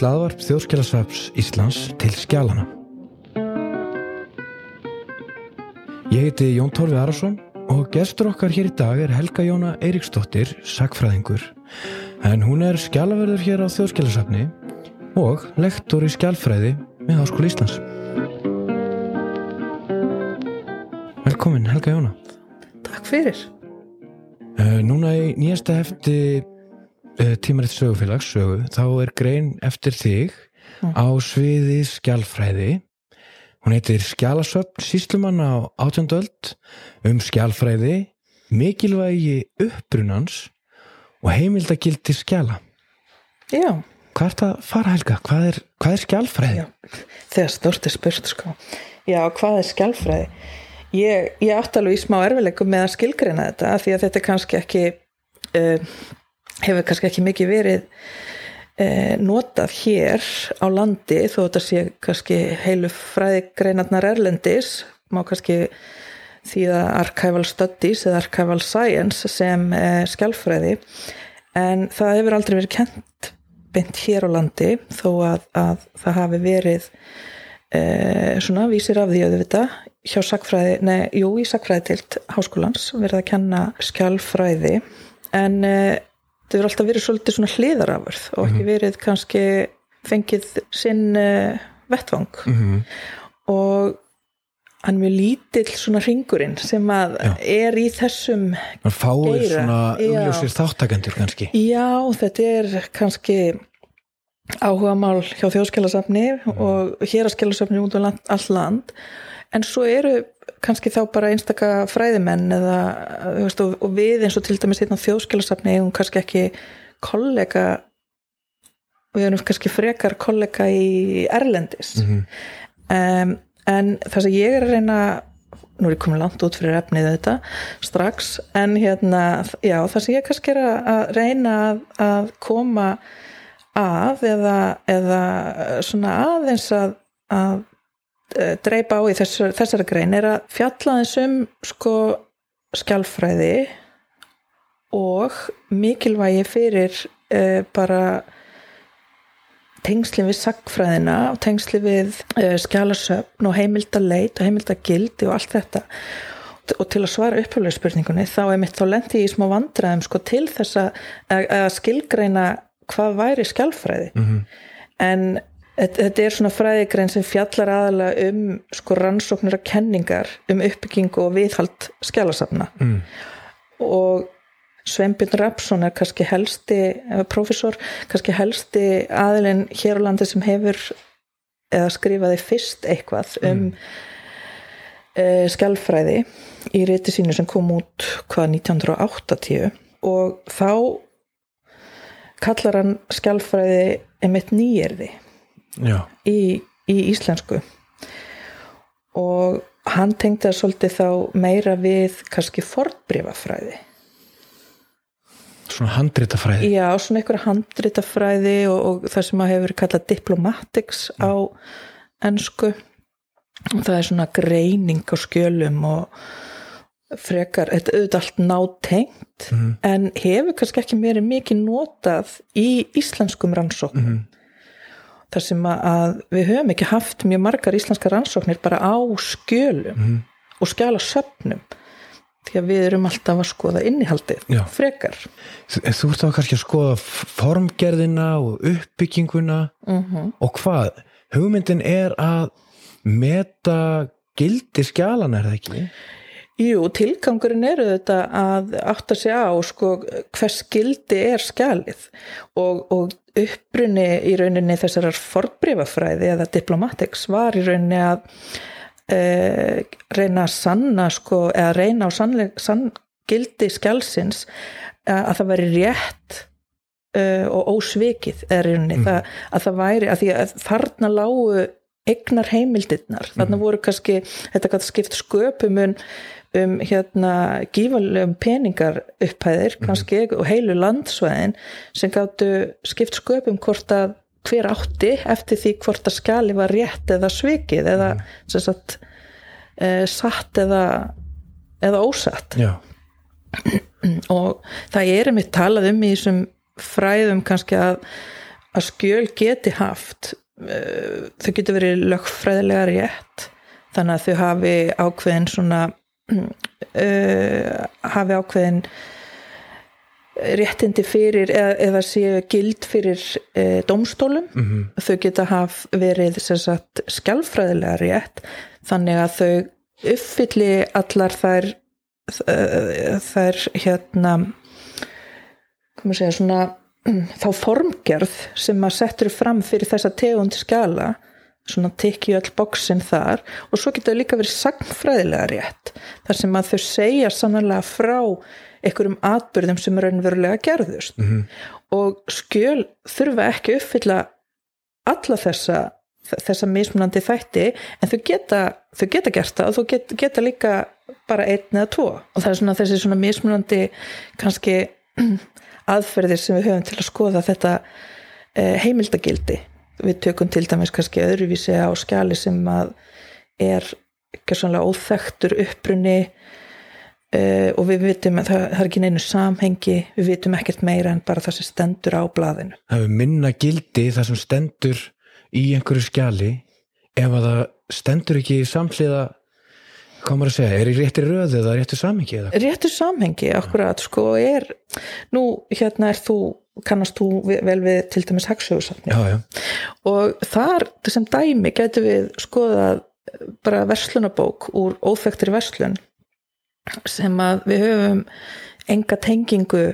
hlaðvarp Þjóðskjálasafs Íslands til skjálana. Ég heiti Jón Torfi Arason og gestur okkar hér í dag er Helga Jóna Eiríksdóttir, sagfræðingur. En hún er skjálaverður hér á Þjóðskjálasafni og lektor í skjálfræði með Háskóli Íslands. Velkomin Helga Jóna. Takk fyrir. Uh, núna í nýjasta hefti tímaritt sögufélags sögu, þá er grein eftir þig Mm. á sviði skjálfræði. Hún heitir Skjálasöfn síslumann á átjöndöld um skjálfræði, mikilvægi upprunans og heimildagildi skjala. Já, Hvað er það fara Helga? Hvað er, hvað er skjálfræði? já. þegar stort er spurt sko. Já, hvað er skjálfræði? Ég, ég átti alveg í smá erfileikum með að skilgreina þetta því að þetta er kannski ekki uh, hefur kannski ekki mikið verið uh, notað hér á landi þó þetta sé kannski heilu fræðigreinarnar erlendis má kannski þýða archival studies eða archival science sem uh, skjálfræði. En það hefur aldrei verið kent beint hér á landi þó að, að það hafi verið eh, svona vísir af því auðvitað hjá sakfræði, nei, jú, í sakfræði tilt háskólans verið að kenna skjálfræði. En það verið alltaf verið svolítið svona hliðarafurð og ekki verið kannski fengið sinn eh, vettvang Mm og hann er mjög lítill svona ringurinn sem að Já. er í þessum Man fáir Geira, svona já. augljósir þáttakendur kannski. Já, þetta er kannski áhuga mál hjá þjóðskjálasafni og hér að skjálasafni út um land, all land en svo eru kannski þá bara einstaka fræðimenn eða, veist, og, og við eins og til dæmis hérna á þjóðskjálasafni eigum kannski ekki kollega við erum kannski frekar kollega í Erlendis. Mm um, en það sem ég er að reyna nú er ég komin langt út fyrir efnið þetta strax, en hérna já, það sem ég kannski er að, reyna að, að koma að eða, eða svona aðeins að, að dreipa á í þessar, þessari grein er að fjalla þessum sko skjálfræði og mikilvægi fyrir uh, bara tengsli við sagfræðina og tengsli við uh, skjálasöfn og heimildaleit og heimildagildi og allt þetta og til að svara upphjóðlega spurningunni þá er mitt þá lendi ég í smá vandræðum sko, til þess að, skilgreina hvað væri skjálfræði -hmm. en þetta er svona fræðigrein sem fjallar aðalega um sko rannsóknir og kenningar um uppbyggingu og viðhald skjálasafna mm. og Sveinbjörn Rapsson er kannski helsti eða prófessor, kannski helsti aðilinn hér á landi sem hefur eða skrifaði fyrst eitthvað um mm. uh, skjálfræði í riti sínu sem kom út hvað 1980 og þá kallar hann skjálfræði einmitt nýjerði Já. Í, í íslensku. Og hann tengdi það svolítið þá meira við kannski fornbrifafræði Svona handritafræði. Já, svona einhverja handritafræði og, og það sem að hefur kallað diplomatics á ennsku það er svona greining á skjölum og frekar, þetta er auðvitað allt nátengt Mhm. en hefur kannski ekki meiri mikið notað í íslenskum rannsóknum. Mm þar sem að- að við höfum ekki haft mjög margar íslenskar rannsóknir bara á skjölum -hmm. og skjalasöfnum því að við erum alltaf að skoða innihaldið Já. frekar Þú, ert þá kannski að skoða formgerðina og uppbygginguna mm og hvað? Hugmyndin er að meta gildi skjalan er það ekki? Jú, tilgangurinn eru þetta að átta sig á sko, hvers gildi er skjalið og, og upprunni í rauninni þessarar forbrifafræði eða diplomatics var í rauninni að e, reyna að sanna sko, eða reyna á sannleik, sann gildi skjalsins að, að það væri rétt uh, og ósvikið er í rauninni það, að það væri, að því að þarna lágu eignar heimildirnar þarna voru kannski, þetta gæti skipt sköpum um, um hérna gífalegum peningar upphæðir kannski og heilu landsvæðin sem gáttu skipt sköpum hvort að hver átti eftir því hvort að skjali var rétt eða svikið eða sem sagt e, satt eða eða ósatt. Já. og það er einmitt talað um í þessum fræðum kannski að, að skjöl geti haft þau getur verið lögfræðilega rétt þannig að þau hafi ákveðin svona uh, hafi ákveðin réttindi fyrir eða, eða séu gild fyrir uh, dómstólum mm -hmm. þau geta haf verið sagt, skjálfræðilega rétt þannig að þau uppfylli allar þær þær hérna komum að segja svona þá formgerð sem að settur fram fyrir þessa tegund skala svona tikki öll bóksin þar og svo getur það líka verið sagnfræðilega rétt þar sem að þau segja sannlega frá einhverjum atbyrðum sem raunverulega gerðust Mm -hmm. og skjöl þurfa ekki uppfylla alla þessa þessa mismunandi þætti en þau geta, þau geta gert það og þau geta, geta líka bara einn eða tvo og það er svona þessi svona mismunandi kannski aðferðir sem við höfum til að skoða þetta eh, heimildagildi. Við tökum til dæmis kannski öðruvísi á skjali sem að er ekki svona óþektur upprunni uh, og við vitum að það, það er ekki neinu samhengi við vitum ekkert meira en bara það sem stendur á blaðinu. Það hefur minna gildi það sem stendur í einhverju skjali ef að það stendur ekki samhliða hvað maður að segja, er í rétti röðu eða réttu samhengi eða? réttur samhengi, akkurat sko er, nú hérna er þú kannast þú vel við til dæmis hagsögursafni og þar sem dæmi getur við skoðað bara verslunabók úr óþekktri verslun sem að við höfum enga tengingu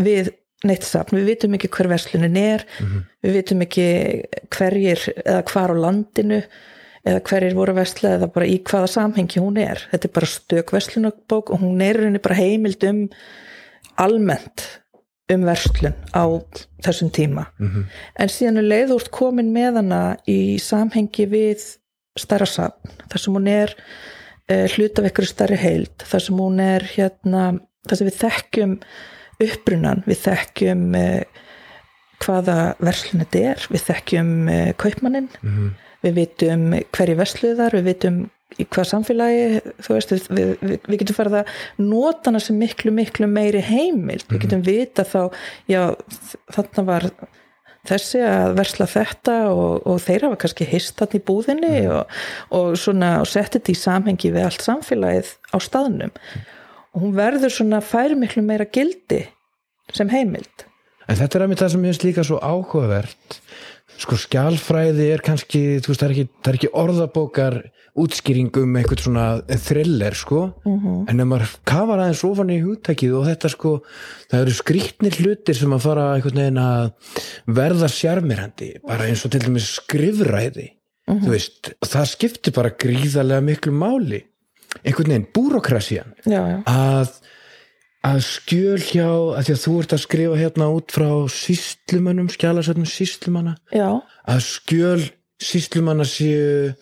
við neitt safn, við vitum ekki hver verslunin er Mhm. við vitum ekki hverjir eða hvar á landinu eða hverjir voru að versla eða bara í hvaða samhengi hún er þetta er bara stök verslunabók og hún er rauninni bara heimild um almennt um verslun á þessum tíma Mhm. en síðan er leið úr komin með hana í samhengi við stærra safn, þar sem hún er uh, hlut af einhverju stærri heild þar sem hún er hérna þar sem við þekkjum upprunan við þekkjum uh, hvaða verslun þetta er við þekkjum uh, kaupmannin Mhm. Við vitum hverju versluðar við vitum í hvað samfélagi þú veist, við, við, við getum farið að nota hana sem miklu, miklu meiri heimild. Við getum vita þá já, þarna var þessi að versla þetta og, og þeir hafa kannski hist þarna í búðinni og, og svona og setti þetta í samhengi við allt samfélagið á staðnum. Og hún verður svona færi miklu meira gildi sem heimild. En þetta er að mér það sem ég finnst líka svo áhugavert sko skjálfræði er kannski þú veist, það er ekki, það er ekki orðabókar útskýring um eitthvað svona thriller sko, Mhm. en ef maður kafar aðeins ofan í hugtækið og þetta sko það eru skrýtnir hlutir sem að fara einhvern veginn að verða sjarmirandi, bara eins og til dæmis skrifræði, þú veist það skiptir bara gríðarlega miklu máli, einhvern veginn já, að að skjöl hjá, að því að þú ert að skrifa hérna út frá síslumönnum skjálasöfnum síslumanna að skjöl síslumanna séu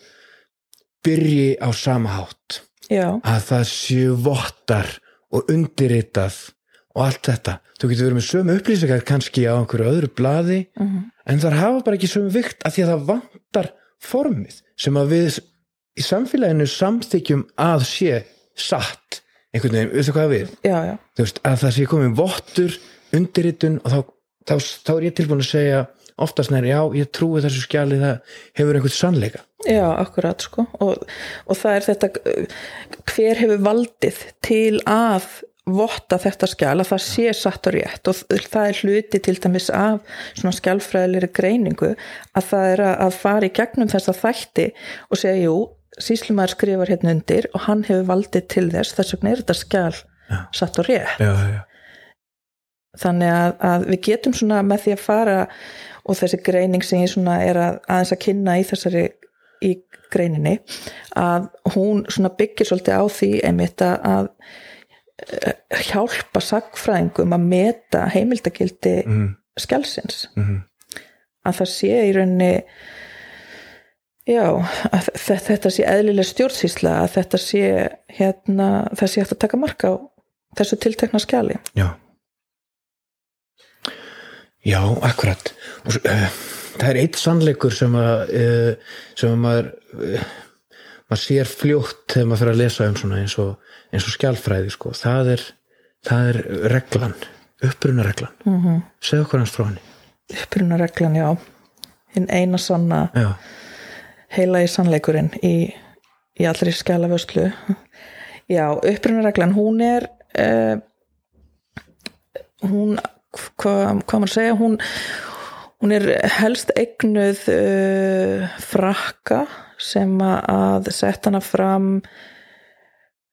byrji á sama hátt. Já, að það séu vottar og undirritað og allt þetta. Þú getur verið með sömu upplýsingar kannski á einhverju öðru blaði mhm, en það hafa bara ekki sömu vikt að því að það vantar formið sem að við í samfélaginu samþykjum að sé satt einhvern veginn, veistu hvað við? Já, já. Þú veist, að það sé komin vottur undirritun og þá, þá, þá er ég tilbúin að segja oftast nær, já, ég trúi þessu skjali það hefur einhvern sannleika. Já, akkurat sko. Og, og það er þetta hver hefur valdið til að votta þetta skjal að það sé satt og rétt? Og það er hluti til dæmis af svona skjálfræðilegri greiningu að það er að fara í gegnum þessa þætti og segja, jú, síslumæður skrifar hérna undir og hann hefur valdið til þess þess vegna er þetta skjal Já. satt og rétt. Já, já, þannig að, að við getum svona með því að fara og þessi greining sem ég svona er að aðeins að kynna í þessari í greininni að hún svona byggir svolítið á því einmitt að, eh, hjálpa sagfræðingum að meta heimildagildi mm, skjálsins mm, að það sé í rauninni já, að þe- þetta sé eðlileg stjórnsýsla að þetta sé hérna, það sé hægt að taka marka á þessu tiltekna skjali. Já. Já, akkurat. Og, uh, það er eitt sannleikur sem að uh, sem að maður uh, maður sér fljótt þegar maður fyrir að lesa um svona eins og, eins og skjálfræði sko. það er, það er reglan upprunareglan. Mm -hmm. segð okkur hans frá henni. Upprunareglan, já. Hinn eina sanna. Já, heila í sannleikurinn í, í allri skjálaföslu já, upprunareglan hún er uh, hún hvað hva maður segja? Hún, hún er helst eignuð uh, frakka sem að setja hana fram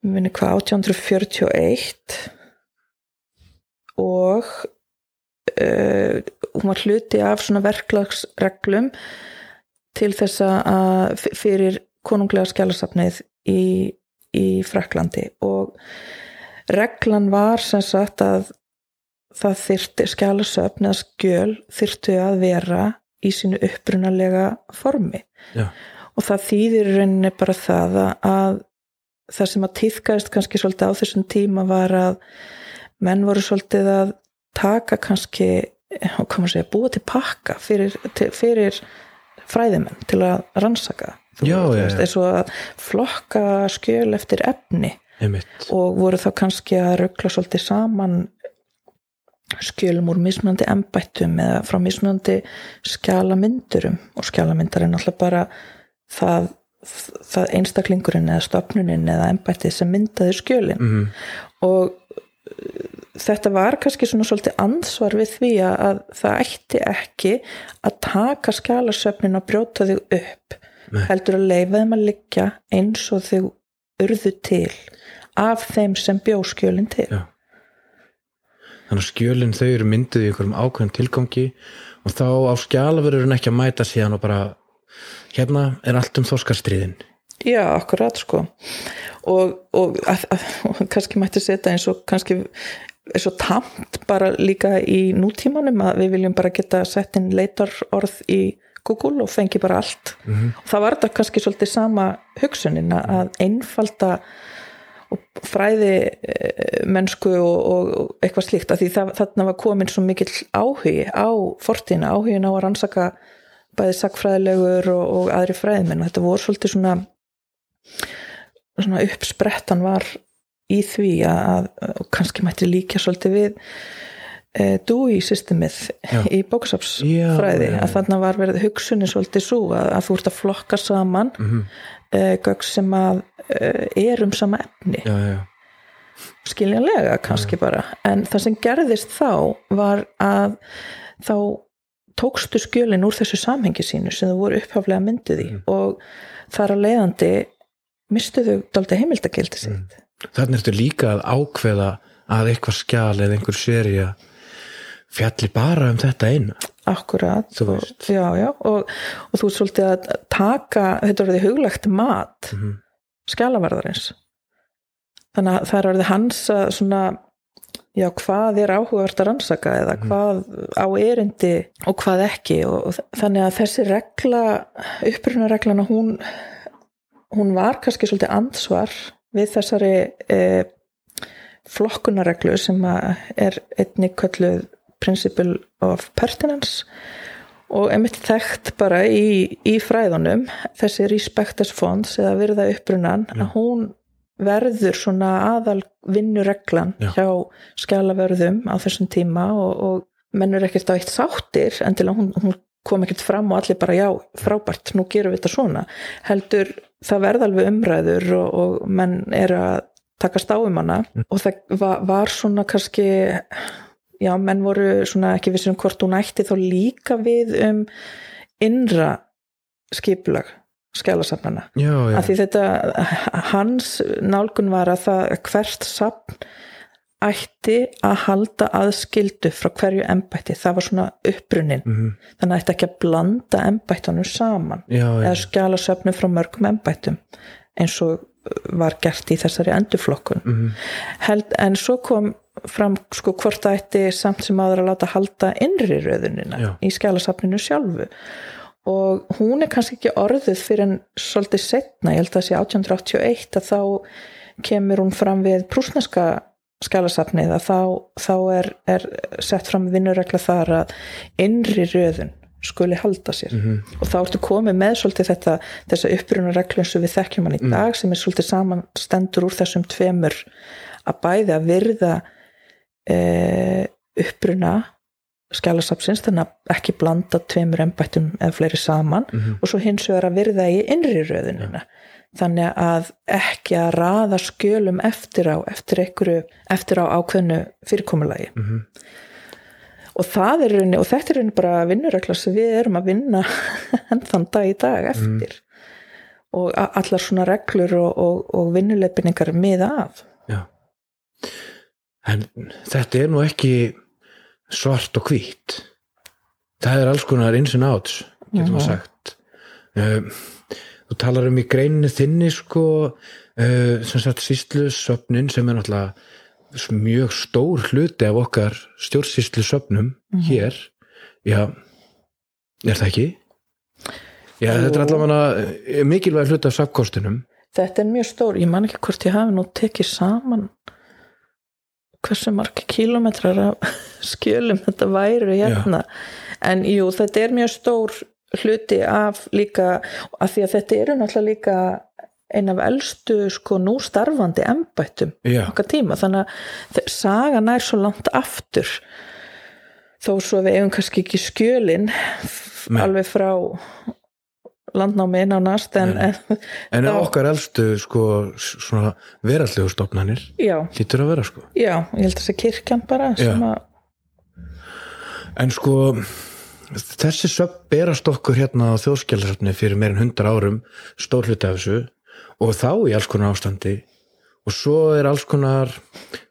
minni hvað 1841 og uh, hún var hluti af svona verklagsreglum til þess að fyrir konunglega skjálasafnið í, í Fraklandi og reglan var sem sagt að það þyrti skjálasöfn eða skjöl þyrtu að vera í sínu upprunalega formi. Já, og það þýðir rauninni bara það að það sem að týðkæðist kannski svolítið á þessum tíma var að menn voru svolítið að taka kannski, hvað maður segja, búa til pakka fyrir, til, fyrir fræðimenn til að rannsaka eins og að flokka skjöl eftir efni. Einmitt. Og voru þá kannski að ruggla svolítið saman skjölum úr mismunandi embættum eða frá mismunandi skjalamyndurum og skjalamyndar er náttúrulega bara það, það einstaklingurinn eða stopnunin eða embættið sem myndaði skjölin. Mm og uh, þetta var kannski svona svolítið ansvar við því að, að það ætti ekki að taka skjalasöfnin og brjóta þig upp Nei. heldur að leifa þeim að liggja eins og þau urðu til af þeim sem bjó skjölin til Já. þannig að skjölin þau eru mynduð í einhverjum ákveðum tilgangi og þá á skjalaverðurinn ekki að mæta síðan og bara hérna er allt um þorskastriðin Já, akkurat sko. Og, og, að, að, og kannski mætti setja eins og kannski eins og tamt bara líka í nútímanum að við viljum bara geta sett inn leitarorð í Google og fengi bara allt. Mhm. og það var þetta kannski svolítið sama hugsunin að einfalda fræði eh, mennsku og, og, eitthvað slíkt að því það, þarna var komin svo mikill áhugi á fortína, áhugin á að rannsaka bæði sakfræðilegur og, og aðri fræðimenn. Og þetta voru svolítið svona svona uppsprettan var í því að, að kannski mætti líka svolítið við e, DUI systemið Já. í bóksafsfræði Já, já, já. að þarna var verið hugsunin svolítið svo að, að þú ert að flokka saman mm Mhm. gögg sem að e, er um sama efni já, já, skiljanlega kannski bara en það sem gerðist þá var að þá tókstu skjölin úr þessu samhengi sínu sem þau voru upphaflega myndið í og þar að leiðandi mistuðu daldi heimildagildi sitt. Þannig ertu líka að ákveða að eitthvað skjal eða einhver seri fjalli bara um þetta einu akkurat. Já, já, og, og þú ert svolítið að taka þetta er orðið huglegt mat mm Mhm. skjalavarðarins. Þannig að það er orðið hans að svona já, hvað er áhugavert að rannsaka eða hvað á erindi og hvað ekki. Og, þannig að þessi regla upprunareglana hún hún var kannski svolítið ansvar við þessari eh, flokkunarreglu sem er einnig kölluð Principle of Pertinence og einmitt þekkt bara í, í fræðunum þessi respect as fonds eða virða upprunan að hún verður svona aðal vinnureglan Já. hjá skjálaverðum á þessum tíma og, og mennur ekkert á eitt sáttir en til að hún, hún kom ekkert fram og allir bara já, frábært, nú gerum við þetta svona heldur það verða alveg umræður og, og menn er að takast á um hana. Og það var, var svona kannski já, menn voru svona ekki vissum hvort hún ætti þá líka við um innra skipulag skjálasafnana já, já, af því þetta, hans nálgun var að það hvert safn ætti að halda aðskildu frá hverju embætti, það var svona upprunin, Mhm. þannig að ætti ekki að blanda embættunum saman já, eða skjálasöfnum frá mörgum embættum eins og var gert í þessari endurflokkun Mhm. Held, en svo kom fram sko hvort það ætti samt sem aður að láta halda innri röðunina Já. í skjálasafninu sjálfu og hún er kannski ekki orðuð fyrir en svolítið setna, ég held að það sé 1881 að þá kemur hún fram við prúsneska skjálasafnið að þá, þá er, er sett fram vinnuregla þar að innri röðun skuli halda sér Mhm. og þá ertu komið með svolítið þetta þessa upprunareglu eins og við þekkjum hann í dag sem er svolítið samanstendur úr þessum tveimur að bæði að virða e, uppruna skjálasapsins þannig að ekki blanda tveimur embættum eða fleiri saman. Mhm. og svo hins vegar að virða í innri röðunina þannig að ekki að raða skjölum eftir á eftir, einhverju, eftir á ákveðnu fyrirkomulagi. Mhm. og það er og þetta er bara vinnuregla sem við erum að vinna enn þann dag í dag eftir. Og a- allar svona reglur og, og, og vinnuleipinningar miða af Já. En þetta er nú ekki svart og hvít. Það er alls konar ins and outs, getur maður sagt. Uh, þú talar um í greinni þinni, sko, uh, sem sagt síslu söfnin sem er náttúrulega mjög stór hluti af okkar stjórnsýslu söfnum hér. Já, er það ekki? Já, Jú. þetta er allavega mikilvæg hluti af safnkostunum. þetta er mjög stór, ég man ekki hvort ég hafi nú tekið saman hversu margi kílómetrar af skjölum þetta væru hérna. En jú, þetta er mjög stór hluti af líka af því að þetta eru náttúrulega líka ein af elstu sko nú starfandi embættum Já, okkar tíma. Þannig að sagan er svo langt aftur þó svo við eigum kannski ekki skjölin alveg frá landnámi nánast en, Nei. en en þá- okkar elstu, sko, svona verallegu stofnanir já, hlýtur að vera, sko. já, ég held að þessi kirkjan bara að, En sko, þessi söp berast okkur hérna á þjóðskjálsafni fyrir meirinn hundra árum, stór hluti af þessu og þá í alls konar ástandi og svo er alls konar,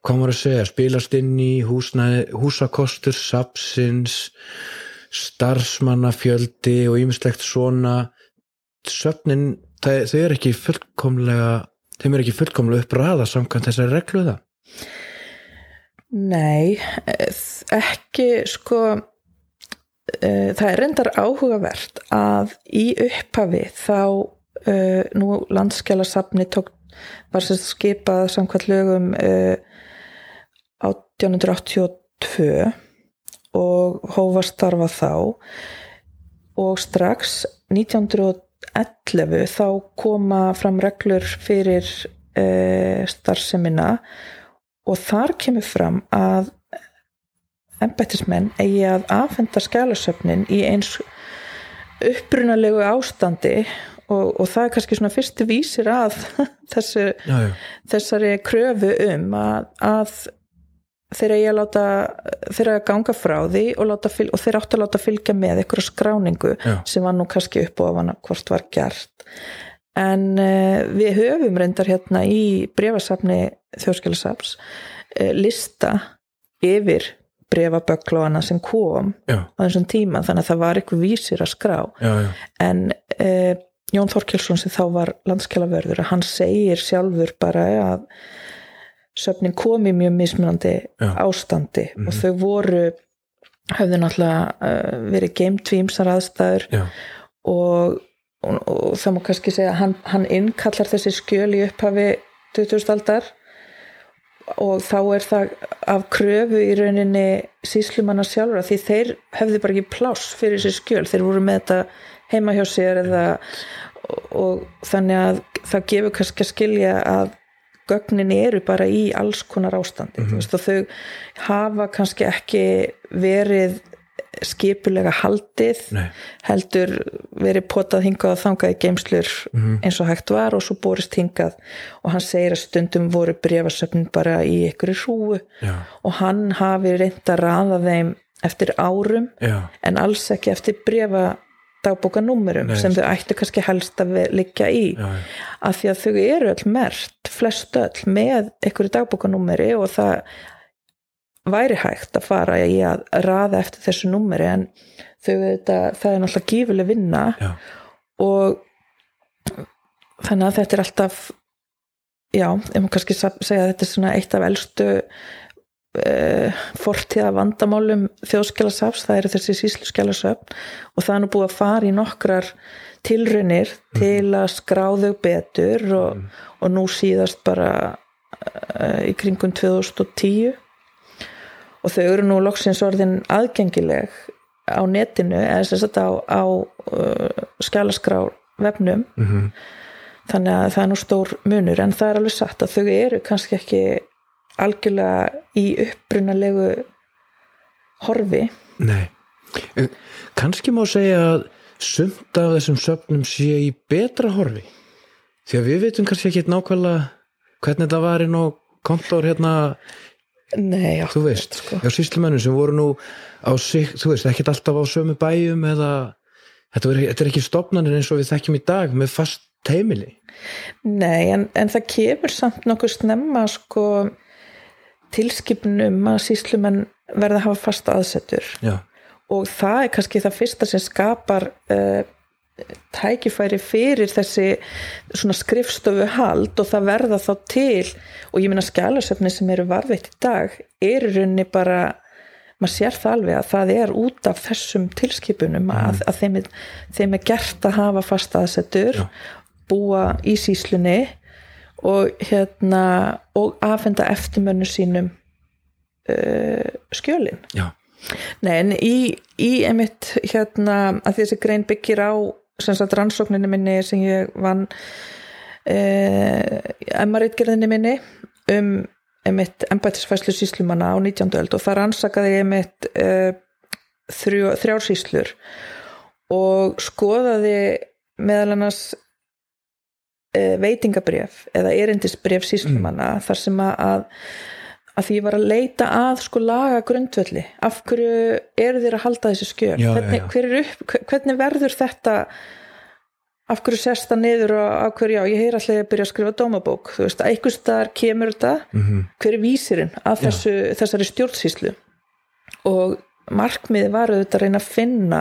maður að segja, spilast inn í húsnæði, húsakostur, sapsins, starfsmannafjöldi og ýmislegt svona söfnin, þau er ekki fullkomlega, þeim er ekki fullkomlega uppræða samkvæmt þessari reglu það. nei eh, ekki sko uh, það er reyndar áhugavert að í upphafi þá uh, nú landskjálasafni tók var sem skipað samkvæmt lögum uh, 1882 og hófa starfa þá og strax 1911 þá koma fram reglur fyrir uh, starfsemina og þar kemur fram að embættismenn eigi að afhenda skjálasöfnin í eins upprunalegu ástandi og, og það er kannski svona fyrstu vísir að þessu, Já, já, þessari kröfu um að, að þeir að láta þeir að ganga frá því og, láta, og þeir áttu að láta fylgja með einhverja skráningu Já. sem var nú kannski upp og ofan að hvort var gert. En uh, við höfum reyndar hérna í brefasafni þjóðskjálasafs uh, lista yfir brefaböggla sem kom já, á þessum tíma þannig að það var eitthvað vísir að skrá. Já, já, en uh, Jón Þorkelsson sem þá var landskjálavörður hann segir sjálfur bara að söfnin kom í mjög mismunandi Já. ástandi og þau voru höfðu náttúrulega uh, verið geimt við ýmsar aðstæður og, og, og það má kannski segja að hann, hann innkallar þessi skjöl í upphafi 2000 aldar og þá er það af kröfu í rauninni síslumanna sjálfur því þeir hefðu bara ekki pláss fyrir þessi skjöl, þeir voru með þetta heima hjá sér eða og, og þannig að það gefur kannski að skilja að gögnin eru bara í alls konar ástandi mm og þau hafa kannski ekki verið skipulega haldið nei, heldur verið potað hingað og þangað í geimslur eins og hægt var og svo borist hingað. Og hann segir að stundum voru brefasöfnin bara í ykkur hrúu já, og hann hafi reynd að raða þeim eftir árum já, en alls ekki eftir brefa dagbókanúmerum Nei. sem þau ættu kannski helst að liggja í já, já. af því að þau eru öll mert flest öll með einhverju dagbókanúmeri og það væri hægt að fara í að raða eftir þessu númeri en þau þetta, það er náttúrulega gífuleg vinna Já. og þannig að þetta er alltaf já, ég má kannski segja að þetta er svona eitt af elstu uh, fortíða vandamálum þjóðskjálasafs, það eru þessi sísluskjálasöfn og það er nú búið að fara í nokkrar tilraunir til að skrá þau betur og, og nú síðast bara uh, í kringum 2010 og þau eru nú loksins orðin aðgengileg á netinu eða sem sagt á, á uh, skjálaskrá vefnum. Mm þannig að það er nú stór munur en það er alveg satt að þau eru kannski ekki algjörlega í upprunalegu horfi. Nei, kannski má segja að sumt af þessum söfnum sé í betra horfi. Því að við veitum kannski ekki nákvæmlega hvernig þetta var inn á kontor hérna, Nei, já, þú veist sko. já, síslumennum sem voru nú á sig, þú veist, ekkert alltaf á sömu bæjum eða þetta er, þetta er ekki stopnanir eins og við þekkjum í dag með fast heimili. Nei, en, en það kemur samt nokkuð snemma sko tilskipnum að síslumenn verða að hafa fasta aðsetur. Já, og það er kannski það fyrsta sem skapar uh, tækifæri fyrir þessi svona skrifstofu hald og það verða þá til og ég minna skjálasöfni sem eru varðveitt í dag er í rauninni bara maður sér það alveg að það er út af þessum tilskipunum að, að þeim, er, þeim er gert að hafa fast aðsetur Já. búa í síslunni og hérna og afhenda eftirmönnu sínum uh, skjölin já, Nei, en í, í einmitt hérna að þessi grein byggir á sagt rannsókninni minni sem ég vann eh, emmaritgerðinni minni um einmitt embættisfæslu síslumanna á 19. öld og það rannsakaði eh, þrjó, þrjár síslur og skoðaði meðal annars veitingabref eða erindisbref síslumanna þar sem að, að því ég var að leita að sko laga grundvölli, af hverju eru þér að halda þessi skjöl, Já, já, hvernig, já. er upp, hvernig verður þetta af hverju sest það niður og af hverju já, ég heyr alltaf að byrja að skrifa dómabók, þú veist, að einhvers staðar kemur þetta, mm hver er vísirinn að þessu, þessari stjórnsýslu? Og markmiði var auðvitað að reyna að finna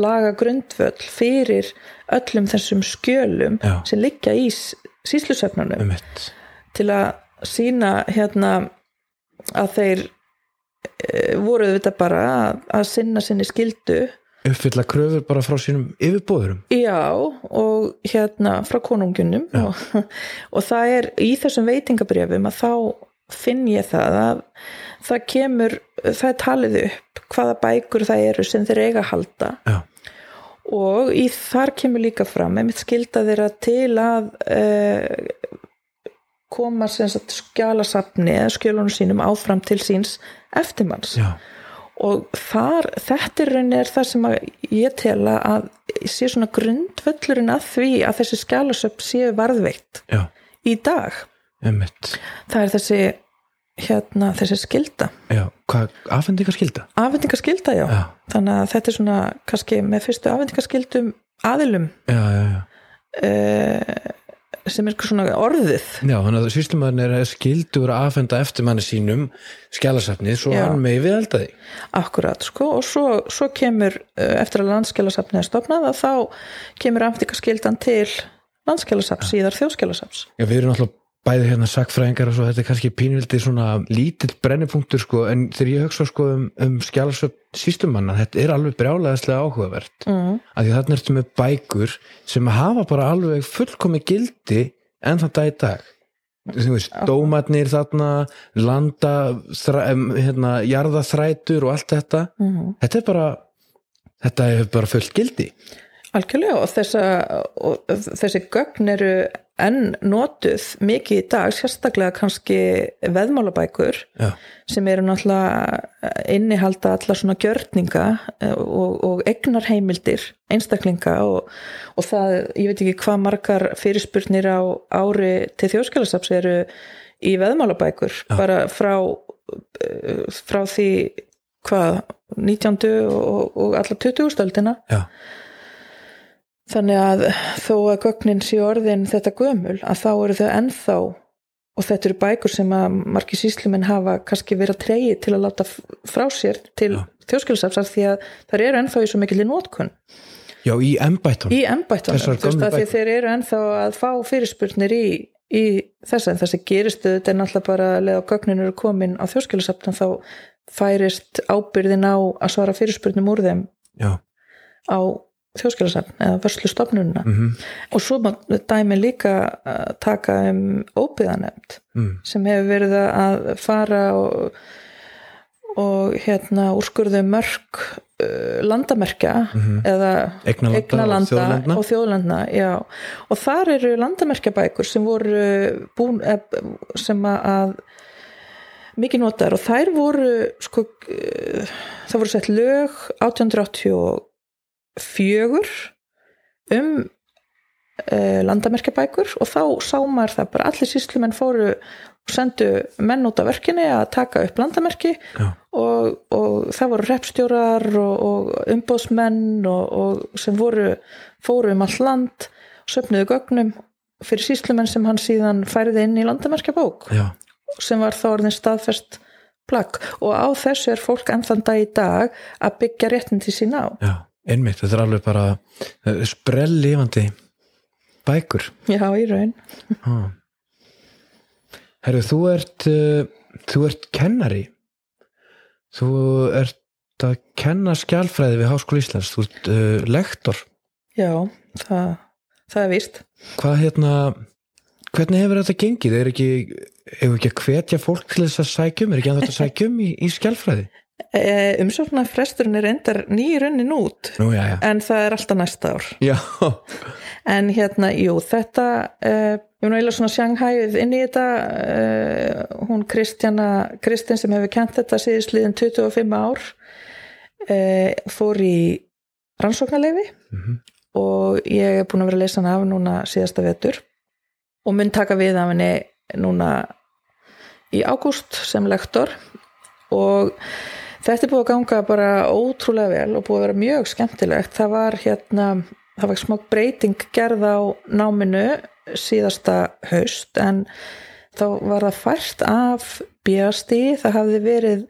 laga grundvöll fyrir öllum þessum skjölum Já. sem liggja í síslusöfnunum um mitt til að sína hérna að þeir e, voru auðvitað bara að, að sinna sinni skildu uppfylla kröfur bara frá sínum yfirbóðurum já og hérna frá konungunum og, og það er í þessum veitingabrjöfum að þá finn ég það að það kemur, það er talið upp hvaða bækur það eru sem þeir eiga að halda. Já, og í þar kemur líka fram einmitt skilda þeirra til að uh, koma skjálasafni eða skjölunum sínum áfram til síns eftirmanns. Já, og þar, þetta er er það sem ég tela að sé svona grundvöllurinn að því að þessi skjálasöfn séu varðveitt já, í dag. Um mitt það er þessi hérna, þessi skilda Já, hvað, afhendingar skilda? afhendingaskilda já. Já, þannig að þetta er svona kannski með fyrstu afhendingaskildum aðilum. Já, já, já. Uh, sem er svona orðið. Já, þannig að sýslumadurinn er skildur að afhenda eftir manni sínum skjálasafnið svo hann megi við elda því. Akkurat sko og svo, svo kemur uh, eftir að landskjálasafni er stopnað að þá kemur afhendingaskildan til landskjálasafs, síðar þjóðskjálasafs Já, við erum alltaf bæði hérna sakfræðingar og svo þetta er kannski pínvildi svona lítill brennipunktur sko en þegar ég hugsa sko um, um skjálasöfn síslumanna, þetta er alveg brjálæðislega áhugavert mm. að því þarna ertu með bækur sem hafa bara alveg fullkomi gildi en það dag í dag. Þú veist, dómatnir þarna landa hérna, jarðaþrætur og allt þetta. Mm. þetta er bara þetta er bara fullt gildi algjörlega og, þessa, og þessi gögn eru enn notuð mikið í dag sérstaklega kannski veðmálabækur Já, sem eru náttúrulega innihalda alla svona gjörninga eh, og, og egnarheimildir einstaklinga og, og það, ég veit ekki hvað margar fyrirspurnir á ári til þjóðskjálasaps eru í veðmálabækur bara frá eh, frá því hvað 19. og, og alla 20. stöldina já, þannig að þó að gögnin séu orðin þetta gömul að þá eru þau ennþá og þetta eru bækur sem að margir síslumenn hafa kannski verið að treyja til að láta frá sér til Já. þjóðskjölusafsar því að það eru ennþá í svo mikil nótkun já, í embættum í embættunum, Þessar þú veist að þeir eru ennþá að fá fyrirspurnir í, í þess að þessi geristu þetta er náttúrulega bara að leða gögnin eru komin á þjóðskjölusafn þá færist ábyrðin á að svara fyrirspurnum úr þeim já, á þjóðskjálasafn eða vörslu stofnununa mhm, og svo má dæmi líka taka um óbyðanemnd mm, sem hefur verið að fara og, og hérna úrskurðu mörg uh, landamerkja mhm. eða Eignarlanda og eignalanda þjóðlendna. og þjóðlendna já. og þar eru landamerkjabækur sem voru búin, eh, sem að mikið notar og þær voru sko, eh, það voru sett lög 1884 um uh, landamerkjabækur og þá sá maður það bara allir síslumenn fóru og sendu menn út af verkinni að taka upp landamerki og, og það voru repstjórar og, og umbóðsmenn og, og sem voru fóru um all land og söpnuðu gögnum fyrir síslumenn sem hann síðan færiði inn í landamerkjabók Já, sem var þá orðin staðfest plagg. Og á þessu er fólk ennþann dag í dag að byggja réttindi sín á. Já, einmitt, þetta er alveg bara sprell lifandi bækur. Já, í raun. Ah. Herru, þú ert uh, þú ert kennari. Þú ert að kenna skjálfræði við Háskóla Íslands. Þú ert uh, lektor. Já, það, það er víst. Hvað hérna hvernig hefur þetta gengið, er ekki hefur ekki að hvetja fólk til þess að sækjum er ekki að þetta sækjum í, í skjálfræði e, umsóknar fresturinn er endar nýrunnin út Nú, já, já, en það er alltaf næsta ár. Já, en hérna, jú, þetta uh, ég var náttúrulega svona sjanghæð inn í þetta uh, hún Kristjana Kristinn sem hefur kent þetta síðisliðin 25 ár uh, fór í rannsóknarleifi Mhm. og ég er búin að vera að lesa hana af núna síðasta vetur og mun taka við af henni núna í ágúst sem lektor og þetta er búið að ganga bara ótrúlega vel og búið að vera mjög skemmtilegt. Það var hérna það var smá breyting gerð á náminu síðasta haust en þá var það fært af bjasti, það hafði verið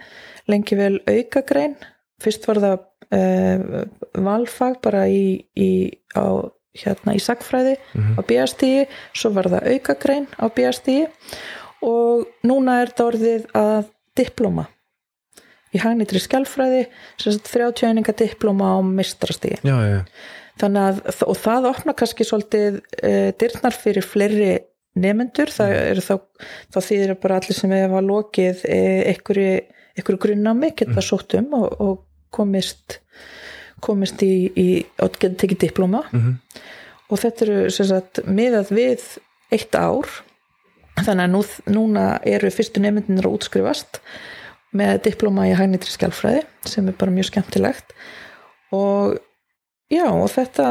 lengi vel aukagrein. Fyrst var það uh, valfag bara í, í, á, hérna, í sagfræði á bjasti, svo var það aukagrein á bjasti og núna er þetta orðið að diploma í hagnitri skjálfræði sem sagt 30 eininga diploma á mistrastíði þannig að og það opna kannski svolítið uh, dyrnar fyrir fleiri nefendur það eru þá, þá þýðir bara allir sem hefa lokið uh, einhverju, grunnami geta sótt um og, og komist komist í, í og tekið diploma Mhm. og þetta eru sem sagt miðað við eitt ár. Þannig að nú, núna eru fyrstu nefndinir að útskrifast með diploma í hagnitri skjálfræði sem er bara mjög skemmtilegt. Og já og þetta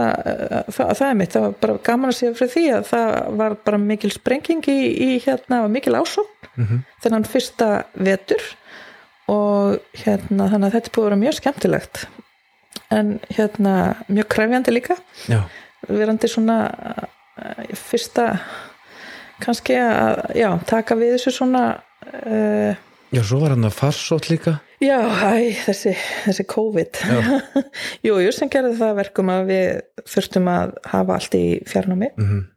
það, það er mitt, það var bara gaman að segja fyrir því að það var bara mikil sprenging í, í hérna, mikil ásókn Mhm. þennan fyrsta vetur. Og hérna þannig að þetta búið að vera mjög skemmtilegt. En hérna mjög kræfjandi líka. Já, verandi svona uh, fyrsta kannski að já, taka við þessu svona uh, já, svo var hann að farsótt líka. Já, æ, þessi, þessi COVID. Jú, jú, sem gerði það að verkum að við þurftum að hafa allt í fjarnámi. Mm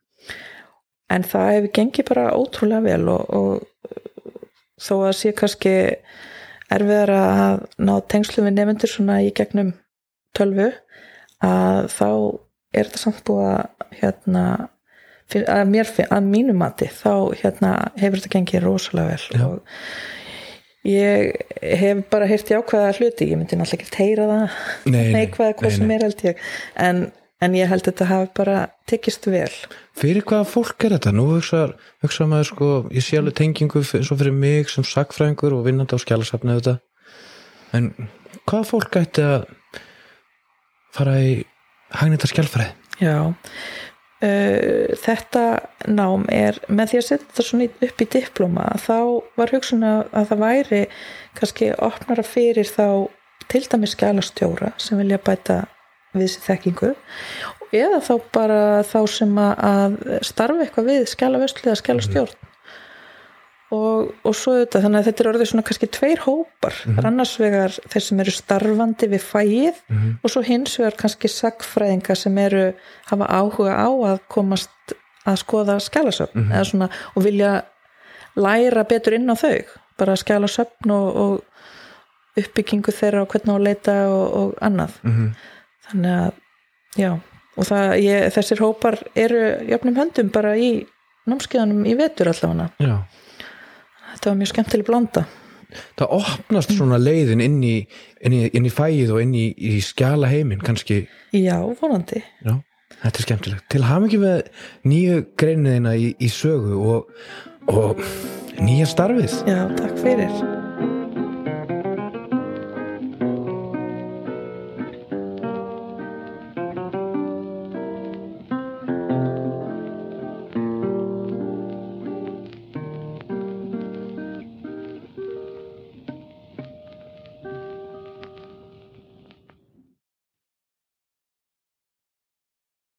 en það hefur gengið bara ótrúlega vel og, og þó að sé kannski erfiðar að ná tengslu við nefndur svona í gegnum tölvu að þá er þetta samt búið að hérna að, mér, að mínu mati þá hérna hefur þetta gengið rosalega vel Já. og ég hef bara heyrt jákvæða hluti, ég myndi náttúrulega ekki heyra það. Nei, nei, neikvæða hvað nei, sem er held ég. En, en ég held að þetta hafi bara tekist vel. Fyrir hvaða fólk er þetta? Nú hugsa, hugsa maður sko, ég sé alveg tengingu f- svo fyrir mig sem sakfræðingur og vinnandi á skjálasafni þetta en hvaða fólk ætti að fara í hagnita skjálfræði? Já, uh, þetta nám er með því að setja þetta svona upp í diploma þá var hugsun að, að það væri kannski opnara fyrir þá til dæmis skjálastjóra sem vilja bæta við sér þekkingu eða þá bara þá sem að starfa eitthvað við skjálavöslu eða skjálastjórn og, og svo þetta, þannig að þetta er orðið svona kannski tveir hópar, mm annars vegar þeir sem eru starfandi við fæið Mhm. og svo hins vegar kannski sagfræðinga sem eru hafa áhuga á að komast að skoða skjálasöfn eða svona og vilja læra betur inn á þau. Bara skjálasöfn og, og uppbyggingu þeirra og hvernig að leita og, og annað. Mm þannig að já og það, ég, þessir hópar eru jöfnum höndum bara í námskeiðanum í vetur allavega. Já, þetta var mjög skemmtileg blanda það opnast svona leiðin inn í, inn í, inn í fæið og inn í, í skjala heiminn kannski, já, vonandi já, þetta er skemmtilegt til hafa ekki með nýju greiniðina í, í sögu og, og nýja starfið. Já, takk fyrir.